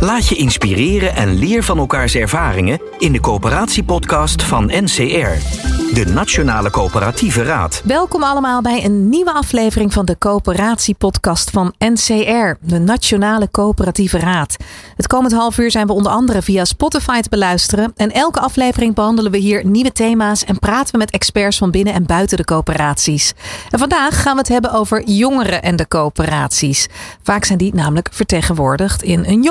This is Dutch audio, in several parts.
Laat je inspireren en leer van elkaars ervaringen in de coöperatiepodcast van NCR, de Nationale Coöperatieve Raad. Welkom allemaal bij een nieuwe aflevering van de coöperatiepodcast van NCR, de Nationale Coöperatieve Raad. Het komend half uur zijn we onder andere via Spotify te beluisteren en elke aflevering behandelen we hier nieuwe thema's en praten we met experts van binnen en buiten de coöperaties. En vandaag gaan we het hebben over jongeren en de coöperaties. Vaak zijn die namelijk vertegenwoordigd in een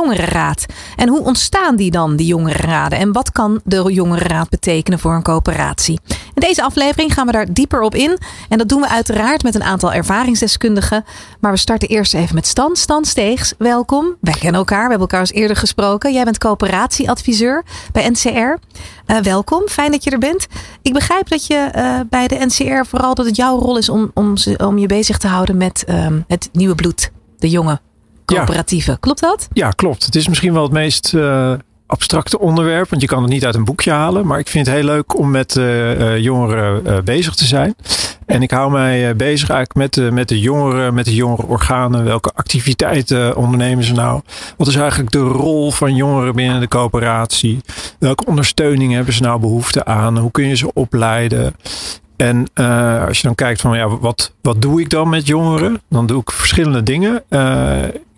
En hoe ontstaan die dan, die jongerenraden? En wat kan de jongerenraad betekenen voor een coöperatie? In deze aflevering gaan we daar dieper op in. En dat doen we uiteraard met een aantal ervaringsdeskundigen. Maar we starten eerst even met Stan. Stan Steegs, welkom. Wij kennen elkaar, we hebben elkaar eens eerder gesproken. Jij bent coöperatieadviseur bij NCR. Uh, welkom, fijn dat je er bent. Ik begrijp dat je uh, bij de NCR vooral dat het jouw rol is om, om, je bezig te houden met um, het nieuwe bloed, de jonge coöperatieve. Ja. Klopt dat? Ja, klopt. Het is misschien wel het meest uh, abstracte onderwerp, want je kan het niet uit een boekje halen. Maar ik vind het heel leuk om met uh, jongeren bezig te zijn. En ik hou mij bezig eigenlijk met de, met de jongeren, met de jongere organen. Welke activiteiten ondernemen ze nou? Wat is eigenlijk de rol van jongeren binnen de coöperatie? Welke ondersteuning hebben ze nou behoefte aan? Hoe kun je ze opleiden? En uh, als je dan kijkt van ja, wat, wat doe ik dan met jongeren? Dan doe ik verschillende dingen. Uh,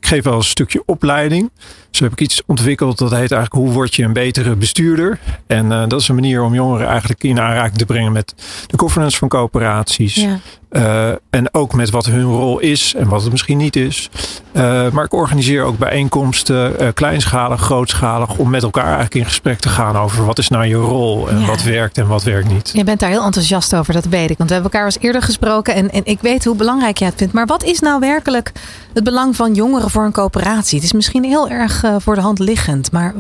geef wel een stukje opleiding. Zo heb ik iets ontwikkeld dat heet eigenlijk hoe word je een betere bestuurder. En uh, dat is een manier om jongeren eigenlijk in aanraking te brengen met de governance van coöperaties. Ja. Uh, en ook met wat hun rol is en wat het misschien niet is. Uh, maar ik organiseer ook bijeenkomsten, kleinschalig, grootschalig, om met elkaar eigenlijk in gesprek te gaan over wat is nou je rol en ja. wat werkt en wat werkt niet. Je bent daar heel enthousiast over, dat weet ik. Want we hebben elkaar eens eerder gesproken en, en ik weet hoe belangrijk jij het vindt. Maar wat is nou werkelijk het belang van jongeren voor een coöperatie? Het is misschien heel erg voor de hand liggend, maar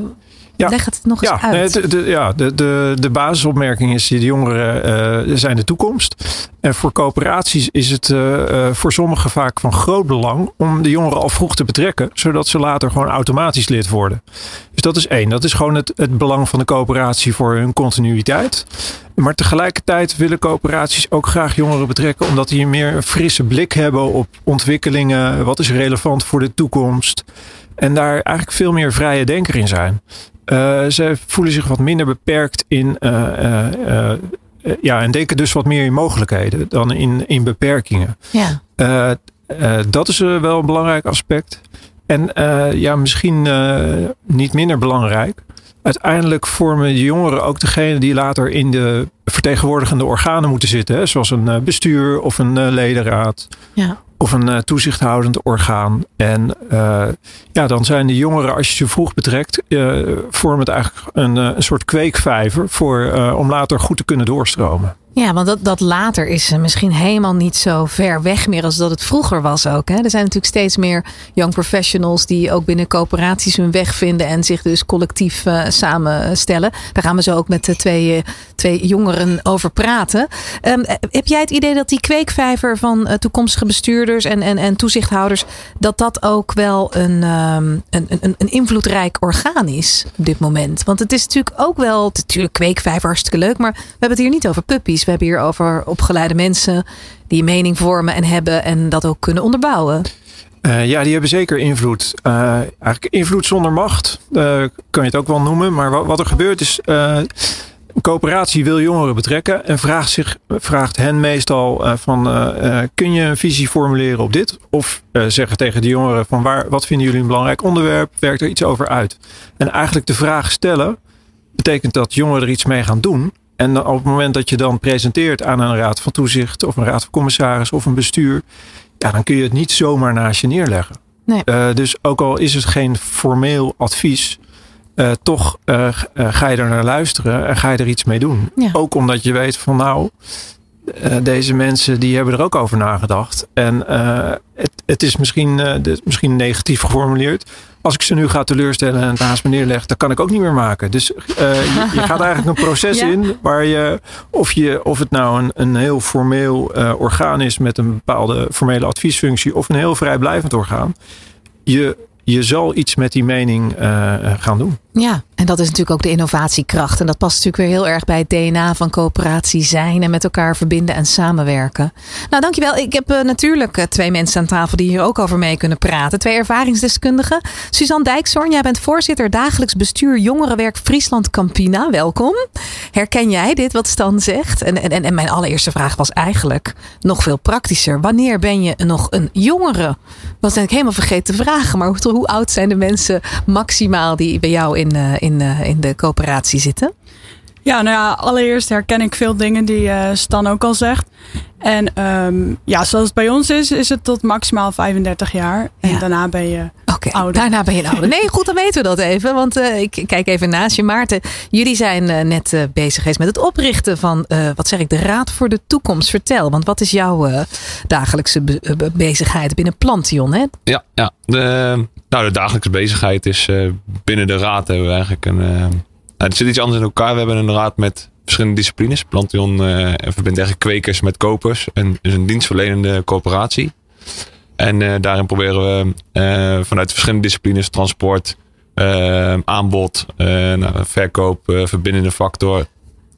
ja. Leg het nog eens ja, uit. De, de, ja, de, de, de basisopmerking is: de jongeren uh, zijn de toekomst. En voor coöperaties is het uh, uh, voor sommigen vaak van groot belang om de jongeren al vroeg te betrekken, zodat ze later gewoon automatisch lid worden. Dus dat is één. Dat is gewoon het, het belang van de coöperatie voor hun continuïteit. Maar tegelijkertijd willen coöperaties ook graag jongeren betrekken, omdat die meer een frisse blik hebben op ontwikkelingen. Wat is relevant voor de toekomst? En daar eigenlijk veel meer vrije denker in zijn. Uh, ze voelen zich wat minder beperkt in. Uh, uh, ja, en denken dus wat meer in mogelijkheden dan in, in beperkingen. Ja. dat is wel een belangrijk aspect. En ja, misschien niet minder belangrijk. Uiteindelijk vormen de jongeren ook degene die later in de vertegenwoordigende organen moeten zitten. Hè, zoals een bestuur of een ledenraad. Ja of een uh, toezichthoudend orgaan. En uh, ja, dan zijn de jongeren, als je ze vroeg betrekt, uh, vormen het eigenlijk een, een soort kweekvijver voor, om later goed te kunnen doorstromen. Ja, want dat, dat later is misschien helemaal niet zo ver weg meer als dat het vroeger was ook. Hè? Er zijn natuurlijk steeds meer young professionals die ook binnen coöperaties hun weg vinden en zich dus collectief uh, samenstellen. Daar gaan we zo ook met de twee, twee jongeren over praten. Um, heb jij het idee dat die kweekvijver van toekomstige bestuurders en, en, en toezichthouders, dat dat ook wel een, um, een, een, een invloedrijk orgaan is op dit moment? Want het is natuurlijk ook wel, natuurlijk kweekvijver hartstikke leuk, maar we hebben het hier niet over puppies. We hebben hier over opgeleide mensen die mening vormen en hebben en dat ook kunnen onderbouwen. Uh, ja, die hebben zeker invloed. Uh, eigenlijk invloed zonder macht, uh, kan je het ook wel noemen. Maar wat, wat er gebeurt is, een coöperatie wil jongeren betrekken en vraagt, zich, vraagt hen meestal van, kun je een visie formuleren op dit? Of zeggen tegen de jongeren van, waar, wat vinden jullie een belangrijk onderwerp? Werkt er iets over uit? En eigenlijk de vraag stellen, betekent dat jongeren er iets mee gaan doen. En op het moment dat je dan presenteert aan een raad van toezicht of een raad van commissaris of een bestuur, ja, dan kun je het niet zomaar naast je neerleggen. Nee. Uh, dus ook al is het geen formeel advies, uh, toch uh, ga je er naar luisteren en ga je er iets mee doen. Ja. Ook omdat je weet van nou, deze mensen die hebben er ook over nagedacht. En het, het is misschien, de, misschien negatief geformuleerd, als ik ze nu ga teleurstellen en het naast me neerleg, dan kan ik ook niet meer maken. Dus uh, je, je, gaat eigenlijk een proces in waar je of, je, of het nou een, een heel formeel uh, orgaan is met een bepaalde formele adviesfunctie of een heel vrijblijvend orgaan. Je je zal iets met die mening uh, gaan doen. Ja, en dat is natuurlijk ook de innovatiekracht. En dat past natuurlijk weer heel erg bij het DNA van coöperatie zijn en met elkaar verbinden en samenwerken. Nou, dankjewel. Ik heb uh, natuurlijk twee mensen aan tafel die hier ook over mee kunnen praten. Twee ervaringsdeskundigen. Suzanne Dijkzoorn, jij bent voorzitter dagelijks bestuur jongerenwerk Friesland Campina. Welkom. Herken jij dit wat Stan zegt? En, en, en mijn allereerste vraag was eigenlijk nog veel praktischer. Wanneer ben je nog een jongere? Was ik helemaal vergeten te vragen, maar hoe oud zijn de mensen maximaal die bij jou in, uh, in, uh, in de coöperatie zitten? Ja, nou ja, allereerst herken ik veel dingen die uh, Stan ook al zegt. En um, ja, zoals het bij ons is, is het tot maximaal 35 jaar. En ja. daarna ben je okay, ouder. Daarna ben je ouder. Nee, goed, dan weten we dat even. Want uh, ik kijk even naast je, Maarten. Jullie zijn uh, net uh, bezig geweest met het oprichten van, wat zeg ik, de Raad voor de Toekomst. Vertel, want wat is jouw dagelijkse be bezigheid binnen Plantion? Hè? Ja, ja. De, nou, de dagelijkse bezigheid is binnen de Raad hebben we eigenlijk een... het zit iets anders in elkaar. We hebben een raad met verschillende disciplines. Plantion uh, verbindt eigenlijk kwekers met kopers. En is een dienstverlenende coöperatie. En uh, daarin proberen we vanuit verschillende disciplines, transport, aanbod, nou, verkoop, verbindende factor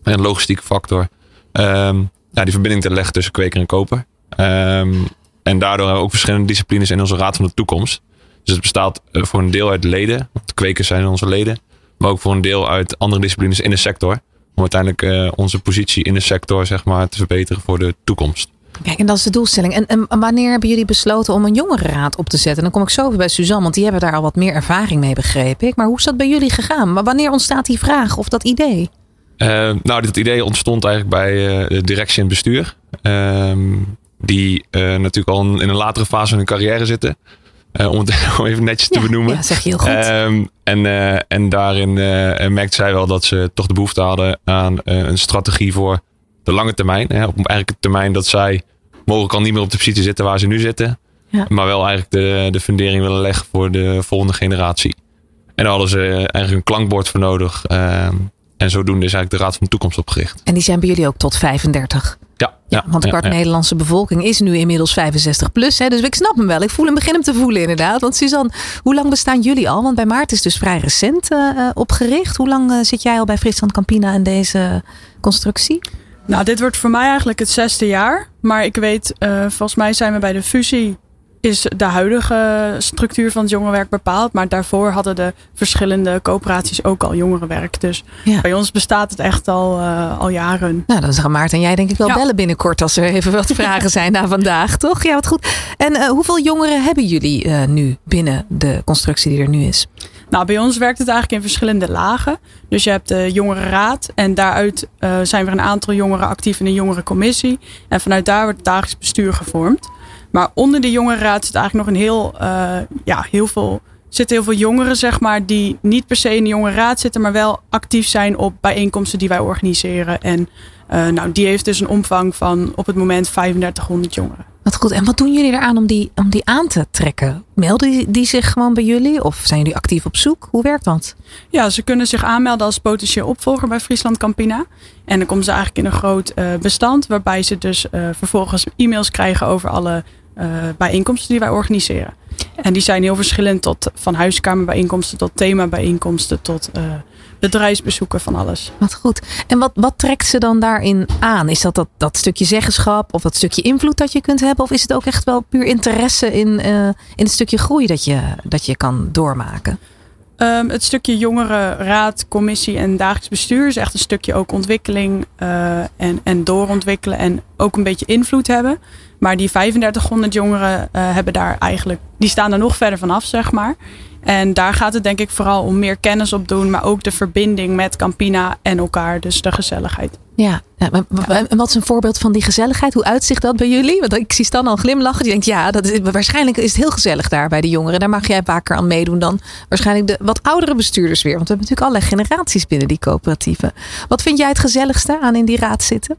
en logistieke factor. Nou, die verbinding te leggen tussen kweker en koper. Um, en daardoor hebben we ook verschillende disciplines in onze Raad van de Toekomst. Dus het bestaat voor een deel uit leden. De kwekers zijn onze leden. Maar ook voor een deel uit andere disciplines in de sector om uiteindelijk uh, onze positie in de sector zeg maar, te verbeteren voor de toekomst. Kijk, en dat is de doelstelling. En, en, wanneer hebben jullie besloten om een jongerenraad op te zetten? Dan kom ik zo weer bij Suzanne, want die hebben daar al wat meer ervaring mee, begrepen. ik. Maar hoe is dat bij jullie gegaan? Maar wanneer ontstaat die vraag of dat idee? Uh, nou, dit idee ontstond eigenlijk bij uh, de directie en bestuur. Ehm, die natuurlijk al in een latere fase van hun carrière zitten. Uh, om het even netjes ja, te benoemen. Ja, zeg je heel goed. Um, en, uh, en daarin uh, merkte zij wel dat ze toch de behoefte hadden aan een strategie voor de lange termijn. Hè, op eigenlijk het termijn dat zij mogelijk al niet meer op de positie zitten waar ze nu zitten. Ja. Maar wel eigenlijk de, de fundering willen leggen voor de volgende generatie. En daar hadden ze eigenlijk een klankbord voor nodig. Ehm, en zodoende is eigenlijk de Raad van de Toekomst opgericht. En die zijn bij jullie ook tot 35? Ja, ja, want de kwart ja, ja. Nederlandse bevolking is nu inmiddels 65 plus. Hè, dus ik snap hem wel. Ik voel hem begin hem te voelen inderdaad. Want Suzanne, hoe lang bestaan jullie al? Want bij Maarten is dus vrij recent uh, opgericht. Hoe lang uh, zit jij al bij Friesland Campina in deze constructie? Nou, dit wordt voor mij eigenlijk het zesde jaar. Maar ik weet, uh, volgens mij zijn we bij de fusie is de huidige structuur van het jongerenwerk bepaald. Maar daarvoor hadden de verschillende coöperaties ook al jongerenwerk. Dus ja. bij ons bestaat het echt al, uh, al jaren. Nou, dan gaan Maarten en jij denk ik wel ja. bellen binnenkort als er even wat vragen zijn na vandaag, toch? Ja, wat goed. En uh, hoeveel jongeren hebben jullie uh, nu binnen de constructie die er nu is? Nou, bij ons werkt het eigenlijk in verschillende lagen. Dus je hebt de jongerenraad en daaruit zijn er een aantal jongeren actief in de jongerencommissie. En vanuit daar wordt het dagelijks bestuur gevormd. Maar onder de jongerenraad zit eigenlijk nog een heel, uh, ja, heel veel, zitten heel veel jongeren, zeg maar, die niet per se in de jongerenraad zitten, maar wel actief zijn op bijeenkomsten die wij organiseren. En uh, nou, die heeft dus een omvang van op het moment 3500 jongeren. Wat goed. En wat doen jullie eraan om die, om die aan te trekken? Melden die, die zich gewoon bij jullie? Of zijn jullie actief op zoek? Hoe werkt dat? Ja, ze kunnen zich aanmelden als potentieel opvolger bij Friesland Campina. En dan komen ze eigenlijk in een groot uh, bestand. Waarbij ze dus uh, vervolgens e-mails krijgen over alle bijeenkomsten die wij organiseren. En die zijn heel verschillend tot van huiskamerbijeenkomsten tot themabijeenkomsten tot uh, bedrijfsbezoeken van alles. Wat goed. En wat, wat trekt ze dan daarin aan? Is dat, dat dat stukje zeggenschap of dat stukje invloed dat je kunt hebben? Of is het ook echt wel puur interesse in, uh, in het stukje groei dat je, dat je kan doormaken? Um, het stukje jongerenraad, commissie en dagelijks bestuur is echt een stukje ook ontwikkeling uh, en, en doorontwikkelen en ook een beetje invloed hebben. Maar die 3500 jongeren uh, hebben daar eigenlijk, die staan er nog verder vanaf, zeg maar. En daar gaat het denk ik vooral om meer kennis op doen, maar ook de verbinding met Campina en elkaar, dus de gezelligheid. Ja, ja en wat is een voorbeeld van die gezelligheid? Hoe uitzicht dat bij jullie? Want ik zie Stan al glimlachen. Die denkt, ja, dat is, waarschijnlijk is het heel gezellig daar bij de jongeren. Daar mag jij vaker aan meedoen dan waarschijnlijk de wat oudere bestuurders weer. Want we hebben natuurlijk allerlei generaties binnen die coöperatieven. Wat vind jij het gezelligste aan in die raad zitten?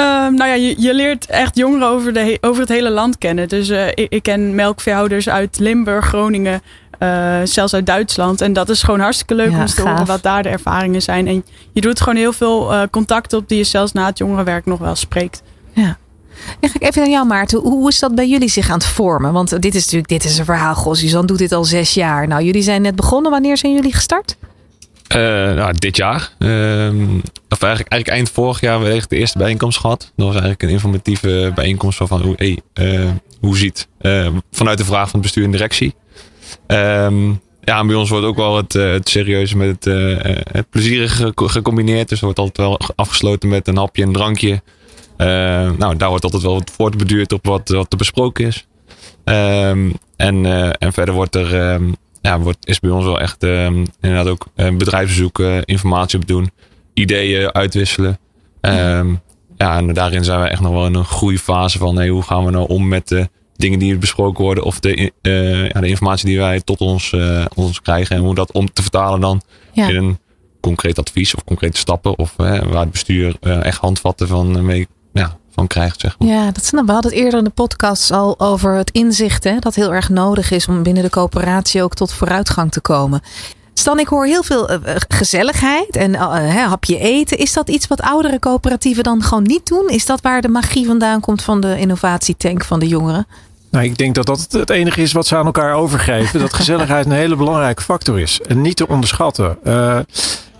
Um, nou ja, je, je, leert echt jongeren over, de, over het hele land kennen. Dus uh, ik, ik, ken melkveehouders uit Limburg, Groningen, Uh, zelfs uit Duitsland. En dat is gewoon hartstikke leuk om te horen wat daar de ervaringen zijn. En je doet gewoon heel veel uh, contacten op die je zelfs na het jongerenwerk nog wel spreekt. Ja. Dan ga ik even naar jou, Maarten. Hoe is dat bij jullie zich aan het vormen? Want dit is natuurlijk dit is een verhaal. Goh, Suzanne doet dit al zes jaar. Nou, jullie zijn net begonnen. Wanneer zijn jullie gestart? Uh, nou, dit jaar. Uh, of eigenlijk, eigenlijk eind vorig jaar hebben we de eerste bijeenkomst gehad. Dat was eigenlijk een informatieve bijeenkomst van, hoe, hey, uh, hoe ziet vanuit de vraag van het bestuur en directie. Ehm, ja, bij ons wordt ook wel het, het serieuze met het, het plezierige gecombineerd. Dus er wordt altijd wel afgesloten met een hapje en drankje. nou, daar wordt altijd wel wat voortbeduurd op wat, wat er besproken is. Um, en, en verder wordt er ja, wordt, is bij ons wel echt inderdaad ook bedrijfsbezoek, informatie op doen, ideeën uitwisselen. Ja, en daarin zijn we echt nog wel in een groeifase van hey, hoe gaan we nou om met de dingen die besproken worden of de, uh, ja, de informatie die wij tot ons, ons krijgen en hoe dat om te vertalen dan ja. in een concreet advies of concrete stappen of waar het bestuur echt handvatten van mee ja, van krijgt. Zeg maar. Ja, dat snap we hadden het eerder in de podcast al over het inzicht hè, dat heel erg nodig is om binnen de coöperatie ook tot vooruitgang te komen. Stan, ik hoor heel veel uh, gezelligheid en uh, hapje eten. Is dat iets wat oudere coöperatieven dan gewoon niet doen? Is dat waar de magie vandaan komt van de innovatietank van de jongeren? Nou, ik denk dat dat het enige is wat ze aan elkaar overgeven. dat gezelligheid een hele belangrijke factor is. En niet te onderschatten.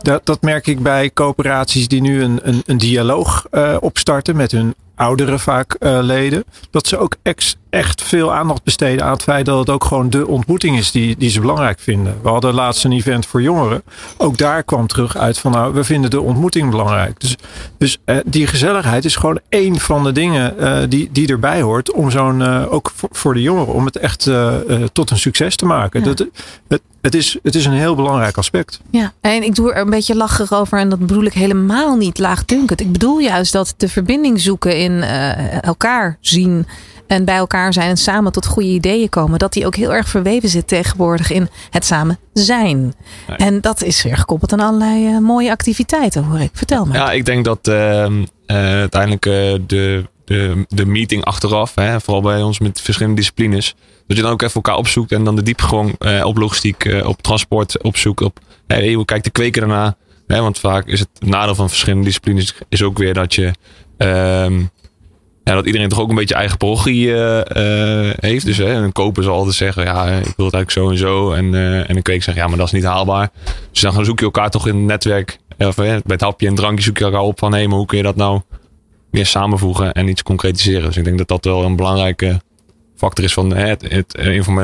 Dat, dat merk ik bij coöperaties die nu een, een, een dialoog opstarten met hun oudere vaak leden. Dat ze ook ex, echt veel aandacht besteden aan het feit dat het ook gewoon de ontmoeting is die, die ze belangrijk vinden. We hadden laatst een event voor jongeren. Ook daar kwam terug uit van nou, we vinden de ontmoeting belangrijk. Dus, dus uh, die gezelligheid is gewoon één van de dingen uh, die, die erbij hoort om zo'n, ook voor, voor, de jongeren, om het echt tot een succes te maken. Ja. Dat, het, het is, het is een heel belangrijk aspect. Ja, en ik doe er een beetje lacherig over en dat bedoel ik helemaal niet laagdunkend. Ik bedoel juist dat de verbinding zoeken in uh, elkaar zien en bij elkaar zijn en samen tot goede ideeën komen, dat die ook heel erg verweven zit tegenwoordig in het samen zijn. Nee. En dat is weer gekoppeld aan allerlei uh, mooie activiteiten, hoor ik. Vertel me. Ja, ik denk dat uh, uiteindelijk de, de, de meeting achteraf, hè, vooral bij ons met verschillende disciplines, dat je dan ook even elkaar opzoekt en dan de diepgang op logistiek, op transport opzoekt. Op hey, hoe kijkt de kweker? Hè, want vaak is het nadeel van verschillende disciplines is ook weer dat je um, ja, dat iedereen toch ook een beetje eigen parochie uh, heeft. Dus hè, een koper zal altijd zeggen, ja, ik wil het eigenlijk zo en zo. En, en een kweek zegt, ja, maar dat is niet haalbaar. Dus dan zoek je elkaar toch in het netwerk. Of, bij het hapje en drankje zoek je elkaar op van, hé, maar hoe kun je dat nou meer samenvoegen en iets concretiseren? Dus ik denk dat dat wel een belangrijke factor is van het, het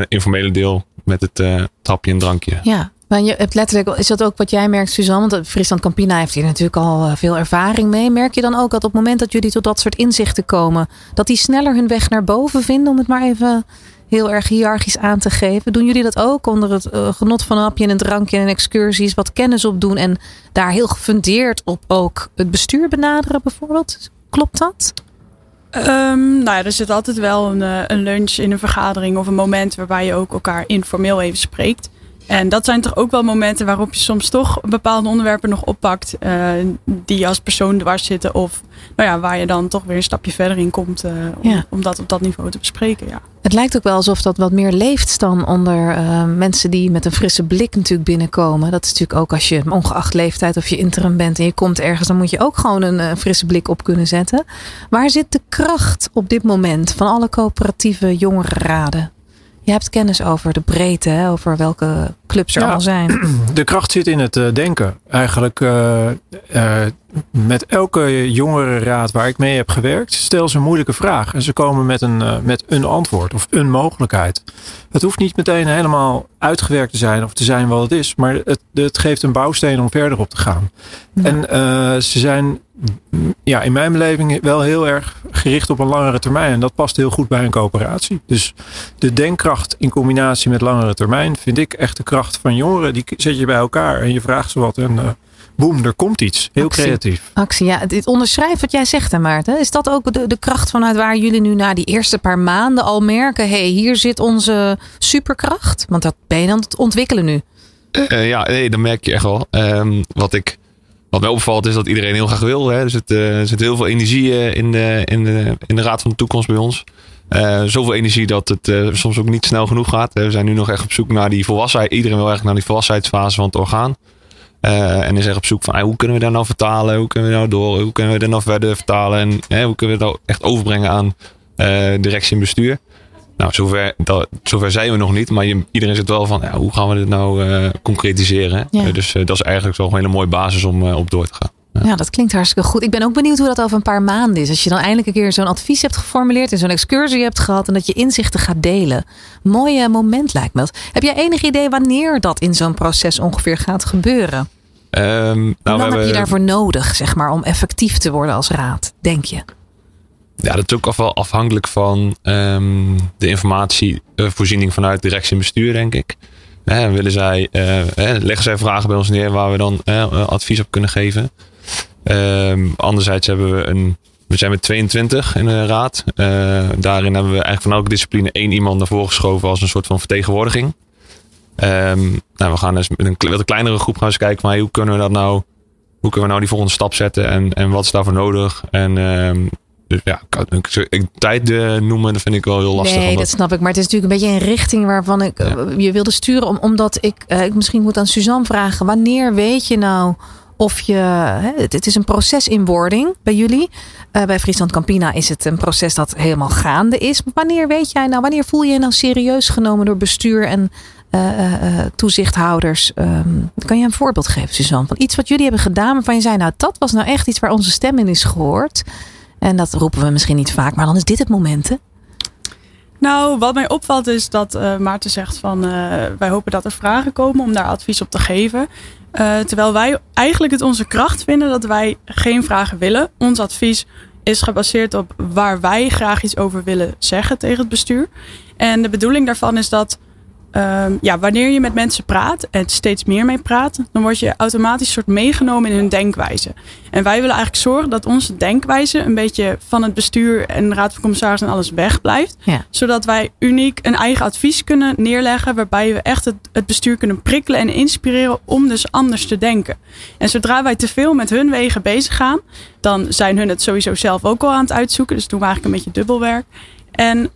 informele deel met het, het hapje en drankje. Ja, maar je hebt letterlijk, is dat ook wat jij merkt, Suzanne? Want Friesland Campina heeft hier natuurlijk al eh, veel ervaring mee. Merk je dan ook dat op het moment dat jullie tot dat soort inzichten komen, dat die sneller hun weg naar boven vinden, om het maar even heel erg hiërarchisch aan te geven? Doen jullie dat ook onder het uh, genot van een hapje en een drankje en excursies, wat kennis opdoen en daar heel gefundeerd op ook het bestuur benaderen bijvoorbeeld? Klopt dat? Um, nou ja, er zit altijd wel een, een lunch in een vergadering of een moment waarbij je ook elkaar informeel even spreekt. En dat zijn toch ook wel momenten waarop je soms toch bepaalde onderwerpen nog oppakt. Uh, die als persoon dwars zitten. Of nou ja, waar je dan toch weer een stapje verder in komt. Uh, om, ja. om, dat op dat niveau te bespreken. Ja. Het lijkt ook wel alsof dat wat meer leeft dan onder uh, mensen die met een frisse blik natuurlijk binnenkomen. Dat is natuurlijk ook als je ongeacht leeftijd of je interim bent en je komt ergens. Dan moet je ook gewoon een frisse blik op kunnen zetten. Waar zit de kracht op dit moment van alle coöperatieve jongerenraden? Je hebt kennis over de breedte, hè? over welke clubs er ja, allemaal zijn. De kracht zit in het uh, denken. Eigenlijk uh, uh, met elke jongerenraad waar ik mee heb gewerkt, stel ze een moeilijke vraag. En ze komen met een, met een antwoord of een mogelijkheid. Het hoeft niet meteen helemaal uitgewerkt te zijn of te zijn wat het is. Maar het, het geeft een bouwsteen om verder op te gaan. Ja. En ze zijn ja, in mijn beleving wel heel erg gericht op een langere termijn. En dat past heel goed bij een coöperatie. Dus de denkkracht in combinatie met langere termijn vind ik echt de kracht van jongeren. Die zet je bij elkaar en je vraagt ze wat en uh, boem, er komt iets. Heel Actie. creatief. Actie, ja. Dit onderschrijft wat jij zegt, hè, Maarten. Is dat ook de, de kracht vanuit waar jullie nu na die eerste paar maanden al merken: hé, hey, hier zit onze superkracht? Want dat ben je aan het ontwikkelen nu. Uh, ja, nee, dat merk je echt wel. Um, wat ik wat mij opvalt is dat iedereen heel graag wil. Hè. Er, zit, uh, er zit heel veel energie uh, in, de, in, de, in de Raad van de Toekomst bij ons. Uh, zoveel energie dat het soms ook niet snel genoeg gaat. we zijn nu nog echt op zoek naar die volwassenheid. Iedereen wil echt naar die volwassenheidsfase van het orgaan. En is echt op zoek van hoe kunnen we daar nou vertalen? Hoe kunnen we nou door? Hoe kunnen we er nou verder vertalen? En hoe kunnen we nou echt overbrengen aan directie en bestuur? Nou, zover, dat, zover zijn we nog niet. Maar je, iedereen zit wel van, ja, hoe gaan we dit nou uh, concretiseren? Ja. Uh, dus uh, dat is eigenlijk zo'n hele mooie basis om op door te gaan. Ja. ja. dat klinkt hartstikke goed. Ik ben ook benieuwd hoe dat over een paar maanden is. Als je dan eindelijk een keer zo'n advies hebt geformuleerd en zo'n excursie hebt gehad en dat je inzichten gaat delen. Mooi moment lijkt me dat. Heb jij enig idee wanneer dat in zo'n proces ongeveer gaat gebeuren? Um, nou, Hoe lang heb je daarvoor nodig, zeg maar, om effectief te worden als raad, denk je? Ja, dat is ook wel afhankelijk van um, de informatievoorziening vanuit directie en bestuur, denk ik. Willen zij, uh, leggen zij vragen bij ons neer waar we dan uh, advies op kunnen geven. Um, anderzijds hebben we een. We zijn met 22 in de raad. Uh, daarin hebben we eigenlijk van elke discipline één iemand naar voren geschoven als een soort van vertegenwoordiging. Um, nou, we gaan dus met een wat kleinere groep gaan eens kijken, maar hoe kunnen we dat nou hoe kunnen we nou die volgende stap zetten en, en wat is daarvoor nodig? En dus ja, ik, tijd uh, noemen, dat vind ik wel heel lastig. Nee, dat snap ik. Maar het is natuurlijk een beetje een richting waarvan ik ja. je wilde sturen. Om, omdat ik, uh, ik misschien moet aan Suzanne vragen. Wanneer weet je nou of je. Hè, het, het, is een proces in wording bij jullie. Uh, bij Friesland Campina is het een proces dat helemaal gaande is. Maar wanneer weet jij nou, wanneer voel je je nou serieus genomen door bestuur en toezichthouders? Um, kan je een voorbeeld geven, Suzanne? Van iets wat jullie hebben gedaan waarvan je zei, nou, dat was nou echt iets waar onze stem in is gehoord. En dat roepen we misschien niet vaak, maar dan is dit het moment. Nou, wat mij opvalt is dat uh, Maarten zegt van uh, wij hopen dat er vragen komen om daar advies op te geven. Uh, terwijl wij eigenlijk het onze kracht vinden dat wij geen vragen willen. Ons advies is gebaseerd op waar wij graag iets over willen zeggen tegen het bestuur. En de bedoeling daarvan is dat Um, ja, wanneer je met mensen praat en steeds meer mee praat, dan word je automatisch soort meegenomen in hun denkwijze. En wij willen eigenlijk zorgen dat onze denkwijze een beetje van het bestuur en de raad van commissarissen en alles wegblijft. Ja. Zodat wij uniek een eigen advies kunnen neerleggen waarbij we echt het, het bestuur kunnen prikkelen en inspireren om dus anders te denken. En zodra wij te veel met hun wegen bezig gaan, dan zijn hun het sowieso zelf ook al aan het uitzoeken. Dus doen we eigenlijk een beetje dubbelwerk. En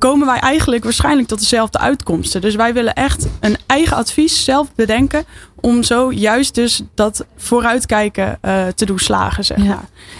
komen wij eigenlijk waarschijnlijk tot dezelfde uitkomsten. Dus wij willen echt een eigen advies zelf bedenken. Om zo juist dus dat vooruitkijken uh, te doen slagen. Zeg maar.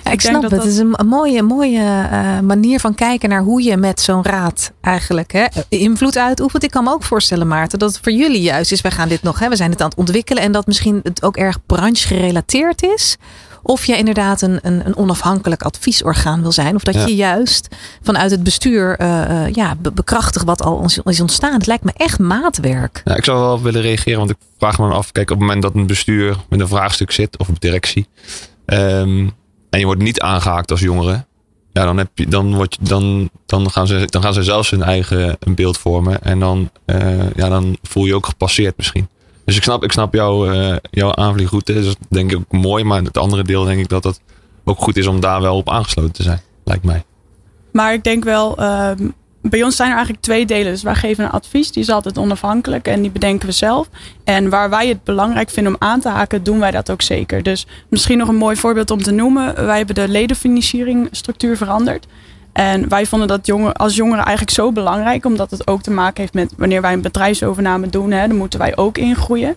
ja. ik, snap dat het. Het is een, mooie, mooie uh, manier van kijken naar hoe je met zo'n raad eigenlijk hè, invloed uitoefent. Ik kan me ook voorstellen, Maarten, dat het voor jullie juist is. Wij gaan dit nog, hè, we zijn het aan het ontwikkelen. En dat misschien het ook erg branche gerelateerd is. Of je inderdaad een, een, een onafhankelijk adviesorgaan wil zijn. Of dat ja. je juist vanuit het bestuur uh, ja, be bekrachtigt wat al is ontstaan. Het lijkt me echt maatwerk. Ja, ik zou wel willen reageren, want ik vraag me af. Kijk, op het moment dat een bestuur met een vraagstuk zit, of een directie. Um, en je wordt niet aangehaakt als jongere. Ja, dan, heb je, dan, word je, dan, dan, gaan ze, dan gaan ze zelfs hun eigen een beeld vormen. En dan, uh, ja, dan voel je je ook gepasseerd misschien. Dus ik snap, ik snap jouw, uh, jouw aanvliegroute. Dat is denk ik ook mooi. Maar het andere deel denk ik dat het ook goed is om daar wel op aangesloten te zijn. Lijkt mij. Maar ik denk wel, um, bij ons zijn er eigenlijk twee delen. Dus wij geven een advies, die is altijd onafhankelijk en die bedenken we zelf. En waar wij het belangrijk vinden om aan te haken, doen wij dat ook zeker. Dus misschien nog een mooi voorbeeld om te noemen. Wij hebben de ledenfinancieringsstructuur veranderd. En wij vonden dat jongen, als jongeren eigenlijk zo belangrijk, omdat het ook te maken heeft met wanneer wij een bedrijfsovername doen, hè, dan moeten wij ook ingroeien.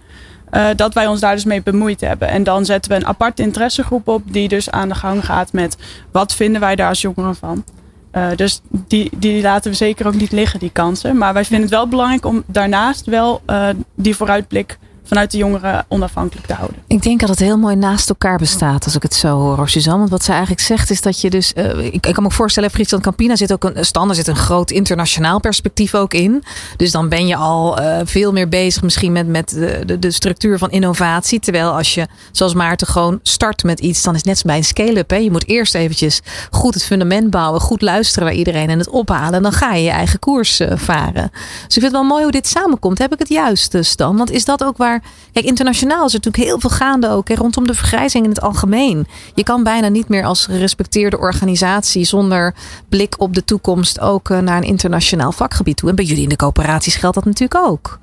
Uh, dat wij ons daar dus mee bemoeid hebben. En dan zetten we een aparte interessegroep op, die dus aan de gang gaat met wat vinden wij daar als jongeren van. Uh, dus die, die laten we zeker ook niet liggen, die kansen. Maar wij vinden het wel belangrijk om daarnaast wel uh, die vooruitblik vanuit de jongeren onafhankelijk te houden. Ik denk dat het heel mooi naast elkaar bestaat, als ik het zo hoor, Suzanne. Want wat zij eigenlijk zegt is dat je dus... Uh, ik, ik, kan me ook voorstellen, Friesland Campina zit ook een... Standaard zit een groot internationaal perspectief ook in. Dus dan ben je al uh, veel meer bezig misschien met, met de, de, structuur van innovatie. Terwijl als je, zoals Maarten, gewoon start met iets... dan is net bij een scale-up. Je moet eerst eventjes goed het fundament bouwen. Goed luisteren bij iedereen en het ophalen. En dan ga je je eigen koers varen. Dus ik vind het wel mooi hoe dit samenkomt. Heb ik het juist dan? Want is dat ook waar Kijk, internationaal is er natuurlijk heel veel gaande ook rondom de vergrijzing in het algemeen. Je kan bijna niet meer als gerespecteerde organisatie zonder blik op de toekomst ook uh, naar een internationaal vakgebied toe. En bij jullie in de coöperaties geldt dat natuurlijk ook.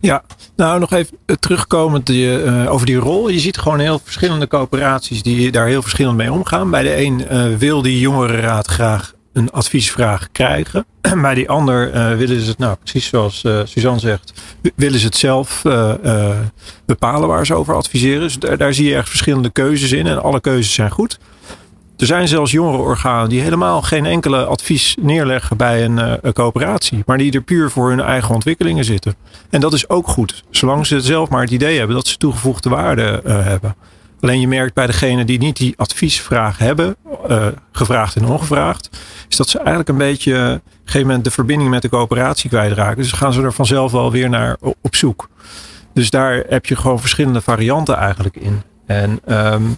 Ja, nou nog even terugkomend uh, over die rol. Je ziet gewoon heel verschillende coöperaties die daar heel verschillend mee omgaan. Bij de een uh, wil die jongerenraad graag een adviesvraag krijgen. Bij die ander willen ze het, nou precies zoals Suzanne zegt, willen ze het zelf bepalen waar ze over adviseren. Dus daar, zie je echt verschillende keuzes in en alle keuzes zijn goed. Er zijn zelfs jongerenorganen die helemaal geen enkele advies neerleggen bij een, een, coöperatie. Maar die er puur voor hun eigen ontwikkelingen zitten. En dat is ook goed. Zolang ze zelf maar het idee hebben dat ze toegevoegde waarde hebben. Alleen je merkt bij degenen die niet die adviesvraag hebben, uh, gevraagd en ongevraagd, is dat ze eigenlijk een beetje op een gegeven moment de verbinding met de coöperatie kwijtraken. Dus gaan ze er vanzelf wel weer naar op zoek. Dus daar heb je gewoon verschillende varianten eigenlijk in. En um,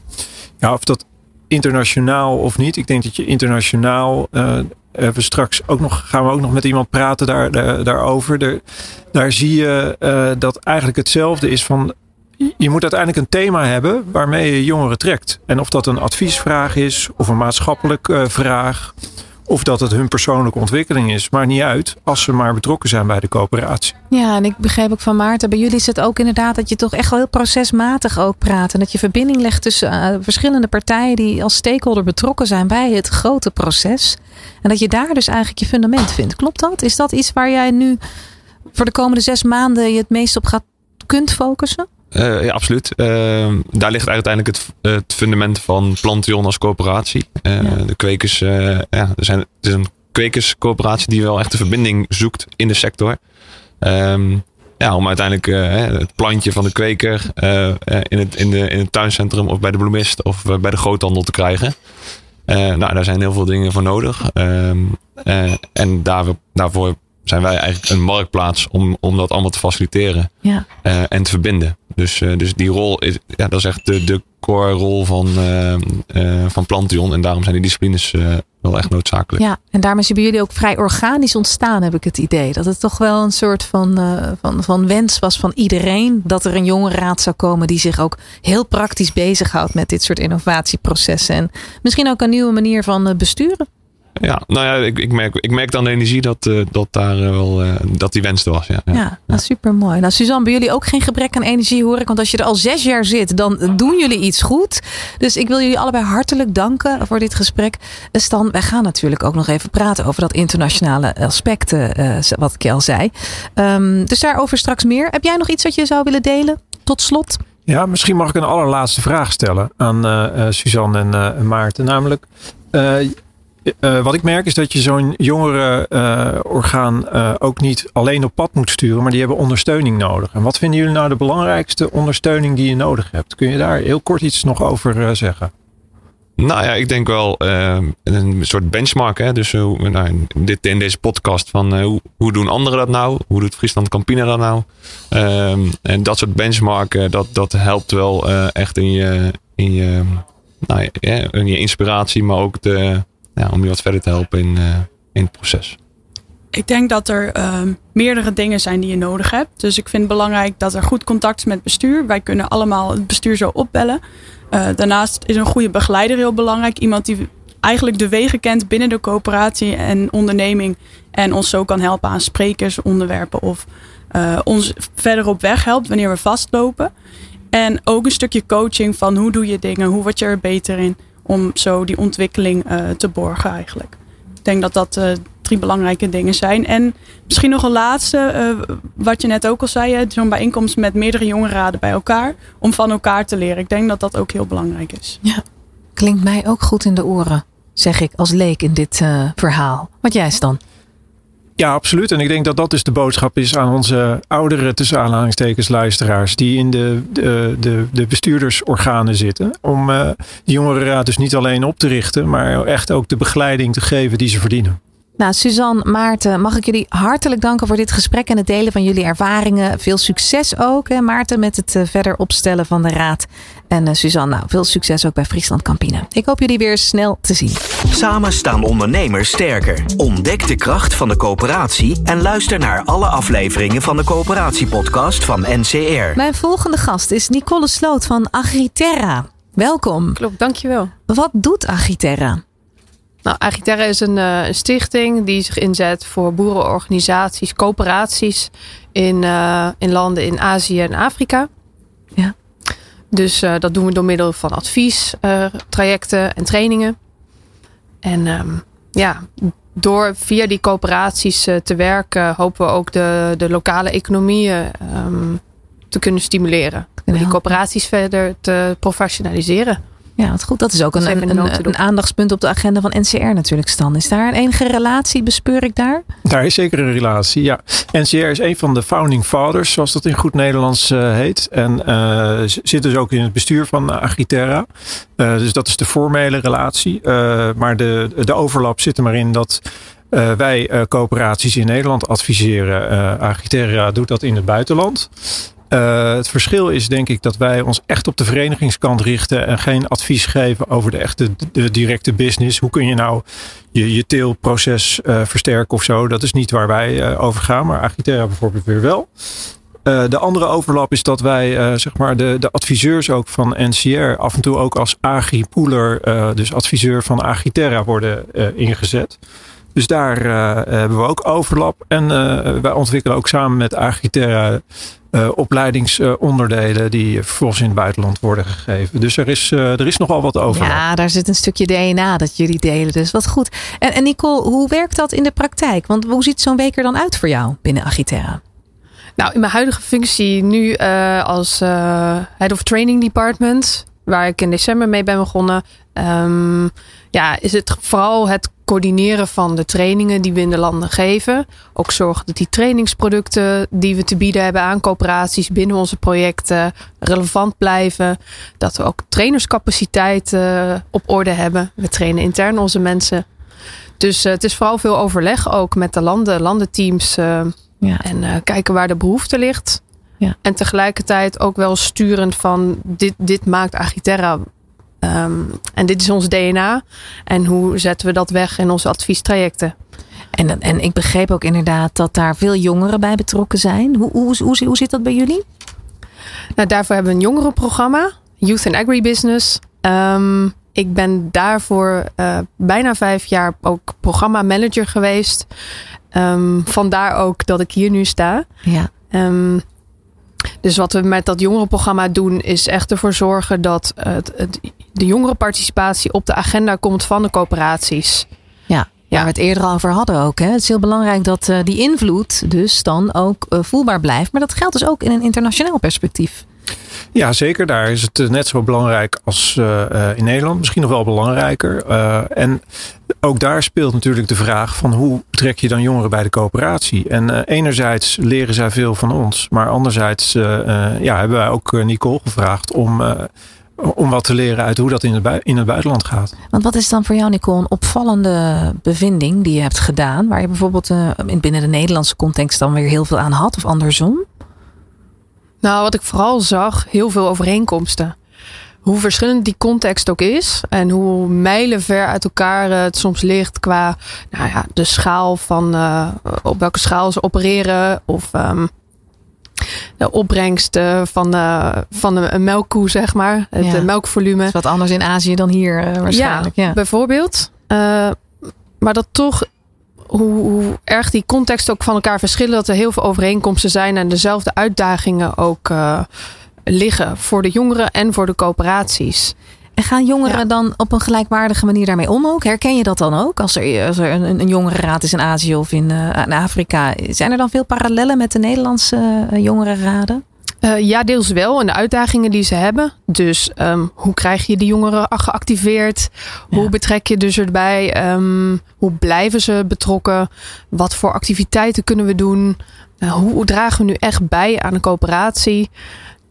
ja, of dat internationaal of niet. Ik denk dat je internationaal. Uh, we straks ook nog, gaan we ook nog met iemand praten daar, daar, daarover. Daar, zie je dat eigenlijk hetzelfde is van. Je moet uiteindelijk een thema hebben waarmee je jongeren trekt. En of dat een adviesvraag is of een maatschappelijke uh, vraag. Of dat het hun persoonlijke ontwikkeling is. Maar niet uit als ze maar betrokken zijn bij de coöperatie. Ja, en ik begreep ook van Maarten. Bij jullie is het ook inderdaad dat je toch echt wel heel procesmatig ook praat. En dat je verbinding legt tussen uh, verschillende partijen die als stakeholder betrokken zijn bij het grote proces. En dat je daar dus eigenlijk je fundament vindt. Klopt dat? Is dat iets waar jij nu voor de komende zes maanden je het meest op gaat kunt focussen? Uh, ja, absoluut. Uh, daar ligt uiteindelijk het, het fundament van Plantion als coöperatie. Uh, ja. De kwekers, ja, er, zijn, het is een kwekerscoöperatie die wel echt de verbinding zoekt in de sector. Um, ja, om uiteindelijk het plantje van de kweker in, het, in, de, in het tuincentrum of bij de bloemist of bij de groothandel te krijgen. nou, daar zijn heel veel dingen voor nodig. Um, en daar, daarvoor zijn wij eigenlijk een marktplaats om, om dat allemaal te faciliteren ja. uh, en te verbinden. Dus, uh, dus die rol is, ja, dat is echt de, de core rol van, uh, van Plantion. En daarom zijn die disciplines wel echt noodzakelijk. Ja, en het bij jullie ook vrij organisch ontstaan, heb ik het idee. Dat het toch wel een soort van, van, van wens was van iedereen. Dat er een jonge raad zou komen die zich ook heel praktisch bezighoudt met dit soort innovatieprocessen. En misschien ook een nieuwe manier van besturen. Ja, nou ja, ik, ik, merk, ik merk dan de energie dat, uh, dat daar uh, wel uh, dat die wens er was. Ja, ja, ja. Nou, super mooi. Nou, Suzanne, bij jullie ook geen gebrek aan energie hoor ik. Want als je er al zes jaar zit, dan doen jullie iets goed. Dus ik wil jullie allebei hartelijk danken voor dit gesprek. Stan, wij gaan natuurlijk ook nog even praten over dat internationale aspect, wat ik al zei. Um, dus daarover straks meer. Heb jij nog iets wat je zou willen delen? Tot slot. Ja, misschien mag ik een allerlaatste vraag stellen aan Suzanne en Maarten. Namelijk. Uh, wat ik merk is dat je zo'n jongere uh, orgaan uh, ook niet alleen op pad moet sturen, maar die hebben ondersteuning nodig. En wat vinden jullie nou de belangrijkste ondersteuning die je nodig hebt? Kun je daar heel kort iets nog over zeggen? Nou ja, ik denk wel een soort benchmark. Hè? Dus nou, dit, in deze podcast van hoe, hoe, doen anderen dat nou? Hoe doet Friesland Campina dat nou? Um, en dat soort benchmarken, dat, dat helpt wel echt in je, in, je, nou, ja, in je inspiratie, maar ook de, ja, om je wat verder te helpen in, uh, in het proces? Ik denk dat er uh, meerdere dingen zijn die je nodig hebt. Dus ik vind het belangrijk dat er goed contact is met bestuur. Wij kunnen allemaal het bestuur zo opbellen. Uh, daarnaast is een goede begeleider heel belangrijk. Iemand die eigenlijk de wegen kent binnen de coöperatie en onderneming. En ons zo kan helpen aan sprekers, onderwerpen of uh, ons verder op weg helpt wanneer we vastlopen. En ook een stukje coaching van hoe doe je dingen, hoe word je er beter in om zo die ontwikkeling uh, te borgen eigenlijk. Ik denk dat dat uh, drie belangrijke dingen zijn. En misschien nog een laatste, uh, wat je net ook al zei, zo'n bijeenkomst met meerdere jongerenraden bij elkaar, om van elkaar te leren. Ik denk dat dat ook heel belangrijk is. Ja, klinkt mij ook goed in de oren, zeg ik als leek in dit verhaal. Wat jij dan? Ja, absoluut. En ik denk dat dat dus de boodschap is aan onze oudere, tussen luisteraars. Die in de, de, de, de bestuurdersorganen zitten. Om uh, de jongerenraad dus niet alleen op te richten, maar echt ook de begeleiding te geven die ze verdienen. Nou, Suzanne, Maarten, mag ik jullie hartelijk danken voor dit gesprek en het delen van jullie ervaringen. Veel succes ook, hè, Maarten, met het verder opstellen van de raad. En uh, Suzanne, nou, veel succes ook bij Friesland Campine. Ik hoop jullie weer snel te zien. Samen staan ondernemers sterker. Ontdek de kracht van de coöperatie en luister naar alle afleveringen van de coöperatiepodcast van NCR. Mijn volgende gast is Nicole Sloot van Agriterra. Welkom. Klopt, dankjewel. Wat doet Agriterra? Nou, Agiterra is een, uh, een, stichting die zich inzet voor boerenorganisaties, coöperaties in, uh, in landen in Azië en Afrika. Ja. Dus uh, dat doen we door middel van advies, trajecten en trainingen. En um, ja, door via die coöperaties te werken, hopen we ook de, de lokale economie um, te kunnen stimuleren. En die coöperaties verder te professionaliseren. Ja, wat goed. Dat is ook een, een, een, een, aandachtspunt op de agenda van NCR natuurlijk, Stan. Is daar een enige relatie, bespeur ik daar? Daar is zeker een relatie, ja. NCR is een van de founding fathers, zoals dat in goed Nederlands uh, heet. En uh, zit dus ook in het bestuur van Agiterra. Uh, dus dat is de formele relatie. maar de, de overlap zit er maar in dat... Uh, wij uh, coöperaties in Nederland adviseren. Uh, Agiterra doet dat in het buitenland. Uh, het verschil is denk ik dat wij ons echt op de verenigingskant richten en geen advies geven over de echte de directe business. Hoe kun je nou je, je teelproces uh, versterken of zo? Dat is niet waar wij uh, over gaan, maar Agiterra bijvoorbeeld weer wel. de andere overlap is dat wij, zeg maar, de, de adviseurs ook van NCR af en toe ook als Agri-pooler, dus adviseur van Agiterra worden ingezet. Dus daar hebben we ook overlap. En wij ontwikkelen ook samen met Agiterra uh, opleidingsonderdelen die vervolgens in het buitenland worden gegeven. Dus er is, uh, er is nogal wat over. Ja, daar zit een stukje DNA dat jullie delen. Dus wat goed. En, en Nicole, hoe werkt dat in de praktijk? Want hoe ziet zo'n week er dan uit voor jou binnen Agiterra? Nou, in mijn huidige functie nu uh, als Head of Training Department, waar ik in december mee ben begonnen, um, ja, is het vooral het coördineren van de trainingen die we in de landen geven. Ook zorgen dat die trainingsproducten die we te bieden hebben aan coöperaties binnen onze projecten relevant blijven. Dat we ook trainerscapaciteit uh, op orde hebben. We trainen intern onze mensen. Dus uh, het is vooral veel overleg ook met de landen, landenteams. Uh, ja. En kijken waar de behoefte ligt. Ja. En tegelijkertijd ook wel sturend van dit, dit maakt Agiterra Um, en dit is ons DNA. En hoe zetten we dat weg in onze adviestrajecten? En, en ik begreep ook inderdaad dat daar veel jongeren bij betrokken zijn. Hoe, hoe, hoe, hoe zit dat bij jullie? Nou, daarvoor hebben we een jongerenprogramma, Youth and Agribusiness. Um, ik ben daarvoor uh, bijna vijf jaar ook programmamanager geweest. Um, vandaar ook dat ik hier nu sta. Ja. Um, dus wat we met dat jongerenprogramma doen, is echt ervoor zorgen dat het, het, de jongerenparticipatie op de agenda komt van de coöperaties. Ja, waar we het eerder over hadden ook. Hè. Het is heel belangrijk dat uh, die invloed dus dan ook uh, voelbaar blijft. Maar dat geldt dus ook in een internationaal perspectief. Ja, zeker. Daar is het eh, net zo belangrijk als uh, in Nederland. Misschien nog wel belangrijker. En ook daar speelt natuurlijk de vraag van hoe trek je dan jongeren bij de coöperatie? En enerzijds leren zij veel van ons. Maar anderzijds ja, hebben wij ook Nicole gevraagd om om wat te leren uit hoe dat in het, in het buitenland gaat. Want wat is dan voor jou, Nicole, een opvallende bevinding die je hebt gedaan, waar je bijvoorbeeld binnen de Nederlandse context dan weer heel veel aan had of andersom? Nou, wat ik vooral zag, heel veel overeenkomsten. Hoe verschillend die context ook is en hoe mijlenver uit elkaar het soms ligt qua nou ja, de schaal van uh, op welke schaal ze opereren of um, de opbrengsten van, uh, van een melkkoe, zeg maar. Het ja. melkvolume. is wat anders in Azië dan hier uh, waarschijnlijk. Ja, ja. bijvoorbeeld. Maar dat toch, hoe, hoe, erg die context ook van elkaar verschillen, dat er heel veel overeenkomsten zijn en dezelfde uitdagingen ook liggen voor de jongeren en voor de coöperaties. En gaan jongeren ja. dan op een gelijkwaardige manier daarmee om ook? Herken je dat dan ook? Als er, als er een, een jongerenraad is in Azië of in, uh, in, Afrika. Zijn er dan veel parallellen met de Nederlandse uh, jongerenraden? Uh, ja, deels wel. En de uitdagingen die ze hebben. Dus um, hoe krijg je die jongeren geactiveerd? Hoe betrek je dus erbij? Um, hoe blijven ze betrokken? Wat voor activiteiten kunnen we doen? hoe, hoe, dragen we nu echt bij aan een coöperatie?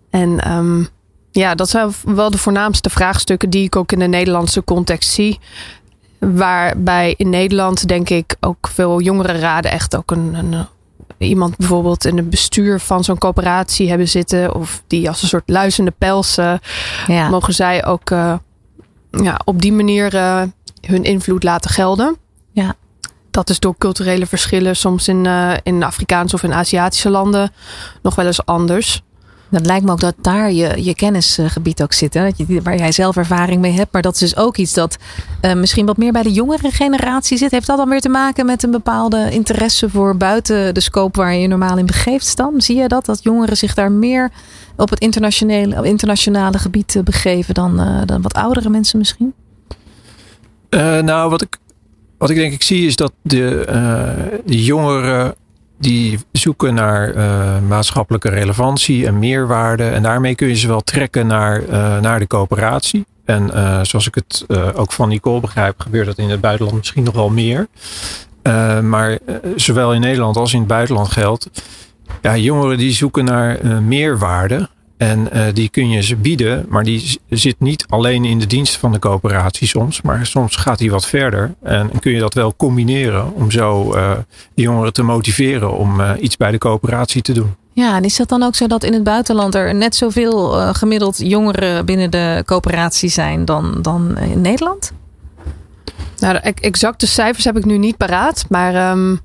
En um, ja, dat zijn wel de voornaamste vraagstukken die ik ook in de Nederlandse context zie. Waarbij in Nederland denk ik ook veel jongere raden echt ook een, een iemand bijvoorbeeld in het bestuur van zo'n coöperatie hebben zitten. Of die als een soort luizende pels ja. mogen zij ook uh, ja, op die manier uh, hun invloed laten gelden. Ja. Dat is door culturele verschillen soms in, in Afrikaanse of in Aziatische landen nog wel eens anders. Dat lijkt me ook dat daar je, je kennisgebied ook zit. Hè? Dat je, waar jij zelf ervaring mee hebt. Maar dat is dus ook iets dat uh, misschien wat meer bij de jongere generatie zit. Heeft dat dan weer te maken met een bepaalde interesse voor buiten de scope waar je je normaal in begeeft dan? Zie je dat? Dat jongeren zich daar meer op het internationale, internationale gebied begeven dan, uh, dan wat oudere mensen misschien? Nou, wat ik wat ik denk ik zie is dat de, de jongeren die zoeken naar uh, maatschappelijke relevantie en meerwaarde. En daarmee kun je ze wel trekken naar, uh, naar de coöperatie. En zoals ik het ook van Nicole begrijp, gebeurt dat in het buitenland misschien nog wel meer. maar zowel in Nederland als in het buitenland geldt. Ja, jongeren die zoeken naar meerwaarde. En uh, die kun je ze bieden, maar die zit niet alleen in de dienst van de coöperatie soms. Maar soms gaat die wat verder. En kun je dat wel combineren om zo uh, de jongeren te motiveren om uh, iets bij de coöperatie te doen. Ja, en is dat dan ook zo dat in het buitenland er net zoveel gemiddeld jongeren binnen de coöperatie zijn dan, dan in Nederland? Nou, de exacte cijfers heb ik nu niet paraat. Maar um,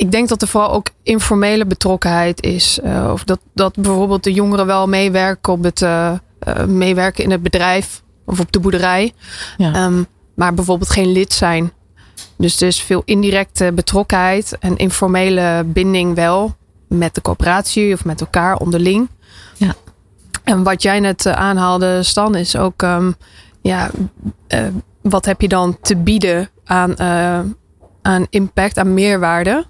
ik denk dat er vooral ook informele betrokkenheid is. Uh, of dat, dat bijvoorbeeld de jongeren wel meewerken op het uh, uh, meewerken in het bedrijf of op de boerderij. Ja. Um, maar bijvoorbeeld geen lid zijn. Dus er is veel indirecte betrokkenheid en informele binding wel met de coöperatie of met elkaar onderling. Ja. En wat jij net aanhaalde, Stan, is ook um, ja, wat heb je dan te bieden aan, aan impact, aan meerwaarde?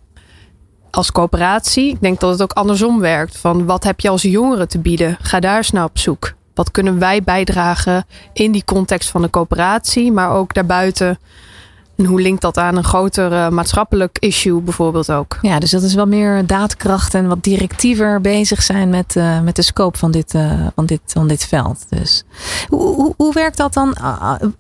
Als coöperatie. Ik denk dat het ook andersom werkt. Van wat heb je als jongere te bieden? Ga daar eens naar op zoek. Wat kunnen wij bijdragen in die context van de coöperatie, maar ook daarbuiten en hoe linkt dat aan een groter uh, maatschappelijk issue bijvoorbeeld ook? Ja, dus dat is wel meer daadkracht en wat directiever bezig zijn met, uh, met de scope van dit, uh, van dit, van dit veld. Dus hoe, hoe, hoe werkt dat dan?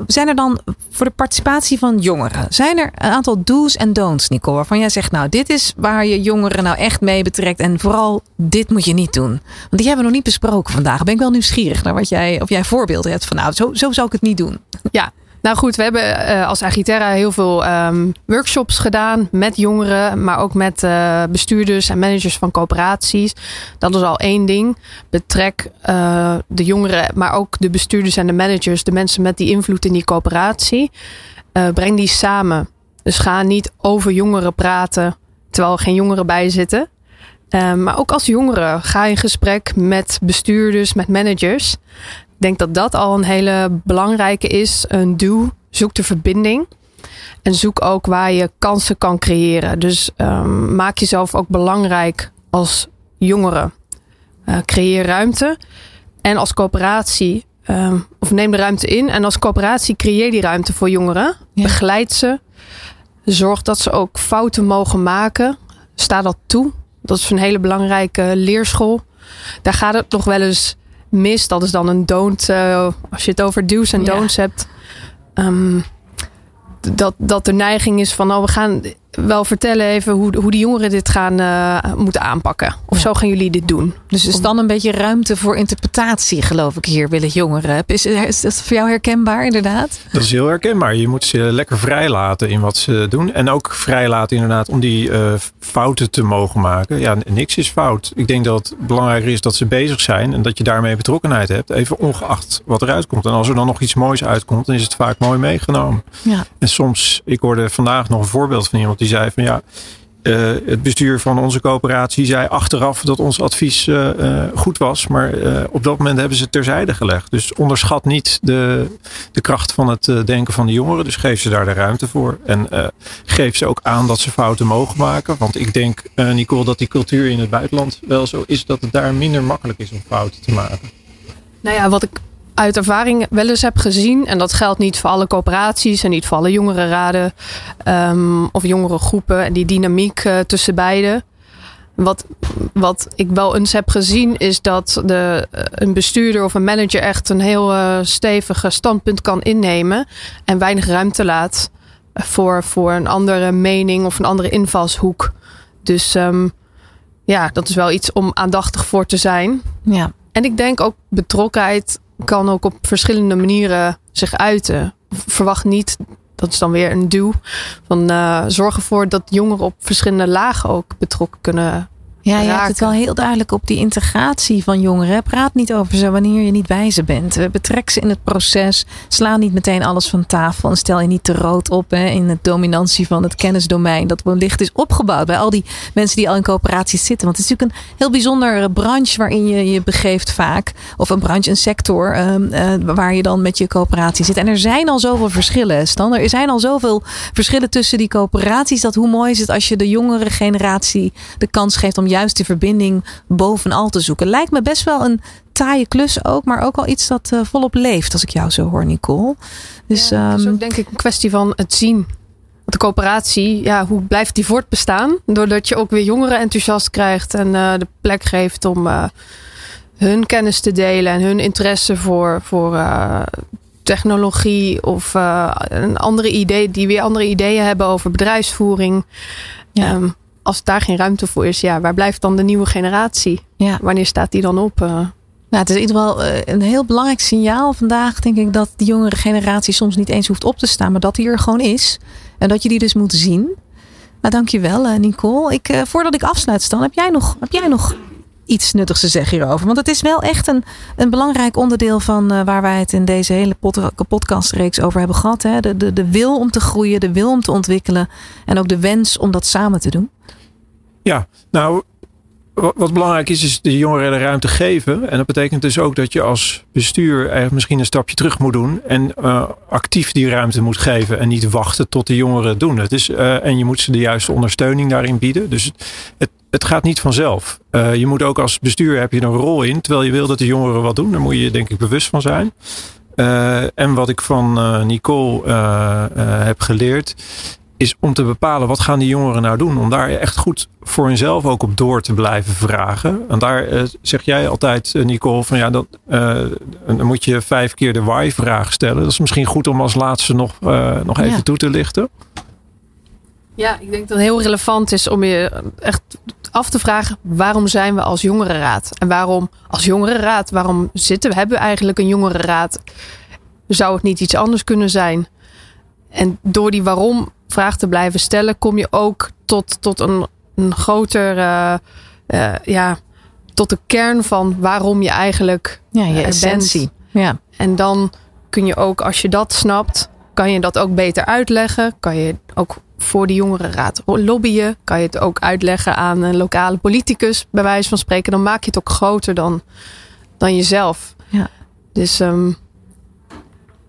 zijn er dan voor de participatie van jongeren, zijn er een aantal do's en don'ts, Nicole, waarvan jij zegt, nou, dit is waar je jongeren nou echt mee betrekt en vooral dit moet je niet doen? Want die hebben we nog niet besproken vandaag. Ben ik wel nieuwsgierig naar wat jij, of jij voorbeelden hebt van, nou, zo, zo zou ik het niet doen. Ja, nou goed, we hebben uh, als Agiterra heel veel um, workshops gedaan met jongeren, maar ook met uh, bestuurders en managers van coöperaties. Dat is al één ding. Betrek uh, de jongeren, maar ook de bestuurders en de managers, de mensen met die invloed in die coöperatie. breng die samen. Dus ga niet over jongeren praten terwijl er geen jongeren bij zitten. maar ook als jongeren ga in gesprek met bestuurders, met managers denk dat dat al een hele belangrijke is. Een doe, zoek de verbinding. En zoek ook waar je kansen kan creëren. Dus um, maak jezelf ook belangrijk als jongere. Uh, creëer ruimte. En als coöperatie, um, of neem de ruimte in. En als coöperatie creëer die ruimte voor jongeren. Ja. Begeleid ze. Zorg dat ze ook fouten mogen maken. Sta dat toe. Dat is een hele belangrijke leerschool. Daar gaat het nog wel eens mis. Dat is dan een don't. Uh, als je het over do's en don'ts ja. hebt. Um, dat, dat de neiging is van, oh, we gaan wel vertellen even hoe, hoe de jongeren dit gaan uh, moeten aanpakken. Of ja. zo gaan jullie dit doen. Dus is dan een beetje ruimte voor interpretatie, geloof ik, hier willen jongeren. Is, is dat voor jou herkenbaar, inderdaad? Dat is heel herkenbaar. Je moet ze lekker vrijlaten in wat ze doen. En ook vrijlaten inderdaad om die uh, fouten te mogen maken. Ja, niks is fout. Ik denk dat het belangrijker is dat ze bezig zijn en dat je daarmee betrokkenheid hebt. Even ongeacht wat eruit komt. En als er dan nog iets moois uitkomt, dan is het vaak mooi meegenomen. Ja. En soms, ik hoorde vandaag nog een voorbeeld van iemand die zei van ja, uh, het bestuur van onze coöperatie zei achteraf dat ons advies uh, uh, goed was. Maar op dat moment hebben ze het terzijde gelegd. Dus onderschat niet de, de kracht van het denken van de jongeren. Dus geef ze daar de ruimte voor. En geef ze ook aan dat ze fouten mogen maken. Want ik denk, Nicole, dat die cultuur in het buitenland wel zo is dat het daar minder makkelijk is om fouten te maken. Nou ja, wat ik uit ervaring wel eens heb gezien, en dat geldt niet voor alle coöperaties en niet voor alle jongerenraden um, of jongere groepen en die dynamiek uh, tussen beide. Wat, wat ik wel eens heb gezien is dat de, uh, een bestuurder of een manager echt een heel uh, stevige standpunt kan innemen en weinig ruimte laat voor, voor een andere mening of een andere invalshoek. Dus um, ja, dat is wel iets om aandachtig voor te zijn. Ja. En ik denk ook betrokkenheid kan ook op verschillende manieren zich uiten. Verwacht niet, dat is dan weer een duw, van uh, zorg ervoor dat jongeren op verschillende lagen ook betrokken kunnen Ja, je hebt het wel heel duidelijk op die integratie van jongeren. Praat niet over ze wanneer je niet bij ze bent. Betrek ze in het proces. Sla niet meteen alles van tafel. En stel je niet te rood op hè, in de dominantie van het kennisdomein. Dat wellicht is opgebouwd bij al die mensen die al in coöperaties zitten. Want het is natuurlijk een heel bijzondere branche waarin je je begeeft vaak. Of een branche, een sector ehm, eh, waar je dan met je coöperatie zit. En er zijn al zoveel verschillen, Stan. Er zijn al zoveel verschillen tussen die coöperaties. Dat hoe mooi is het als je de jongere generatie de kans geeft om juist die verbinding bovenal te zoeken. Lijkt me best wel een taaie klus ook, maar ook al iets dat uh, volop leeft, als ik jou zo hoor, Nicole. Dus, ja, het is ehm, ook denk ik een kwestie van het zien. De coöperatie, ja, hoe blijft die voortbestaan? Doordat je ook weer jongeren enthousiast krijgt en uh, de plek geeft om uh, hun kennis te delen en hun interesse voor, voor technologie of een andere idee, die weer andere ideeën hebben over bedrijfsvoering. Ja. Um, als daar geen ruimte voor is, ja, waar blijft dan de nieuwe generatie? Ja. Wanneer staat die dan op? Uh? Nou, het is in ieder geval eh, een heel belangrijk signaal vandaag, denk ik, dat de jongere generatie soms niet eens hoeft op te staan, maar dat die er gewoon is. En dat je die dus moet zien. Nou, dankjewel, uh, Nicole. Ik, voordat ik afsluit, Stan, heb jij nog, heb jij nog iets nuttigs te zeggen hierover? Want het is wel echt een, een belangrijk onderdeel van waar wij het in deze hele podcastreeks over hebben gehad. Hè? De, de, de wil om te groeien, de wil om te ontwikkelen en ook de wens om dat samen te doen. Ja, nou, wat belangrijk is, is de jongeren de ruimte geven. En dat betekent dus ook dat je als bestuur eigenlijk misschien een stapje terug moet doen. En uh, actief die ruimte moet geven. En niet wachten tot de jongeren het doen. Het is, uh, en je moet ze de juiste ondersteuning daarin bieden. Dus het, het gaat niet vanzelf. Uh, je moet ook als bestuur heb je een rol in. Terwijl je wil dat de jongeren wat doen. Daar moet je denk ik bewust van zijn. en wat ik van Nicole heb geleerd is om te bepalen wat gaan die jongeren nou doen. Om daar echt goed voor hunzelf ook op door te blijven vragen. En daar uh, zeg jij altijd, uh, Nicole, van ja, dan, uh, dan moet je vijf keer de why-vraag stellen. Dat is misschien goed om als laatste nog, nog even ja. toe te lichten. Ja, ik denk dat het heel relevant is om je echt af te vragen: waarom zijn we als jongerenraad? En waarom als jongerenraad, waarom zitten we? Hebben we eigenlijk een jongerenraad? Zou het niet iets anders kunnen zijn? En door die waarom vraag te blijven stellen, kom je ook tot, tot een, een groter, uh, uh, ja, tot de kern van waarom je eigenlijk ja, je essentie. Bent. Ja. En dan kun je ook, als je dat snapt, kan je dat ook beter uitleggen. Kan je ook voor de jongerenraad lobbyen. Kan je het ook uitleggen aan een lokale politicus, bij wijze van spreken. Dan maak je het ook groter dan, dan jezelf. Ja. Dus um,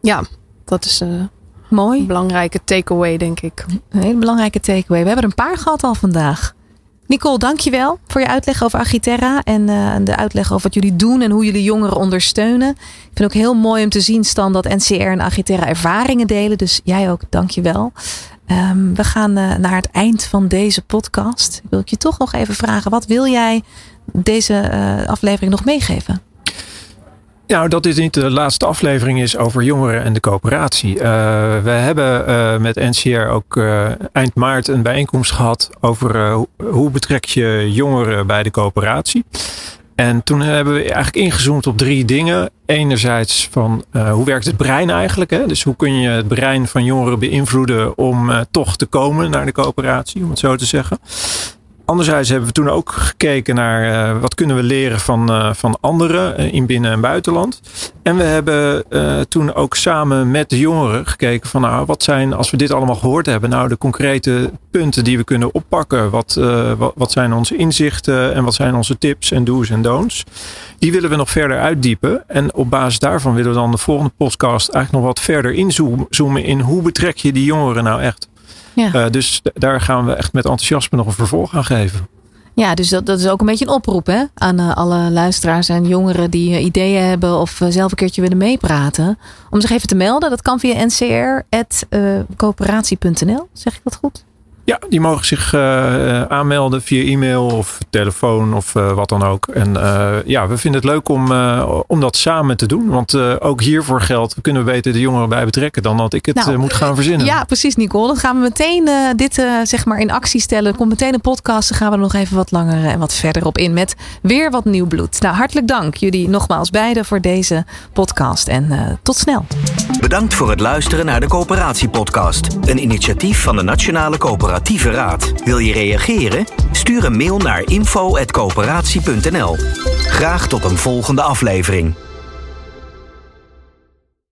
ja, dat is. Uh, Mooi. Een belangrijke takeaway, denk ik. Een hele belangrijke takeaway. We hebben er een paar gehad al vandaag. Nicole, dankjewel voor je uitleg over Agiterra en uh, de uitleg over wat jullie doen en hoe jullie jongeren ondersteunen. Ik vind het ook heel mooi om te zien, Stan, dat NCR en Agiterra ervaringen delen. Dus jij ook, dankjewel. Um, we gaan uh, naar het eind van deze podcast. Wil ik je toch nog even vragen, wat wil jij deze uh, aflevering nog meegeven? Nou, dat dit niet de laatste aflevering is over jongeren en de coöperatie. Uh, we hebben uh, met NCR ook uh, eind maart een bijeenkomst gehad over hoe betrek je jongeren bij de coöperatie. En toen hebben we eigenlijk ingezoomd op drie dingen. Enerzijds van hoe werkt het brein eigenlijk? Hè? Dus hoe kun je het brein van jongeren beïnvloeden om toch te komen naar de coöperatie, om het zo te zeggen. Anderzijds hebben we toen ook gekeken naar uh, wat kunnen we leren van, uh, van anderen uh, in binnen- en buitenland. En we hebben toen ook samen met de jongeren gekeken van nou, wat zijn, als we dit allemaal gehoord hebben, nou de concrete punten die we kunnen oppakken. Wat, wat, wat, zijn onze inzichten en wat zijn onze tips en do's en don'ts. Die willen we nog verder uitdiepen. En op basis daarvan willen we dan de volgende podcast eigenlijk nog wat verder inzoomen in hoe betrek je die jongeren nou echt. Ja. Uh, dus daar gaan we echt met enthousiasme nog een vervolg aan geven. Ja, dus dat, dat is ook een beetje een oproep hè? aan uh, alle luisteraars en jongeren die uh, ideeën hebben of zelf een keertje willen meepraten. Om zich even te melden. Dat kan via ncr.coöperatie.nl. Zeg ik dat goed? Ja, die mogen zich uh, aanmelden via e-mail of telefoon of uh, wat dan ook. En uh, ja, we vinden het leuk om, om dat samen te doen. Want ook hiervoor geldt, we kunnen beter de jongeren bij betrekken dan dat ik het nou, moet gaan verzinnen. Ja, precies Nicole. Dan gaan we meteen dit zeg maar in actie stellen. Er komt meteen een podcast. Dan gaan we er nog even wat langer en wat verder op in met weer wat nieuw bloed. Nou, hartelijk dank jullie nogmaals beiden voor deze podcast. En tot snel. Bedankt voor het luisteren naar de Coöperatiepodcast. Een initiatief van de Nationale Raad. Wil je reageren? Stuur een mail naar info.coöperatie.nl. Graag tot een volgende aflevering.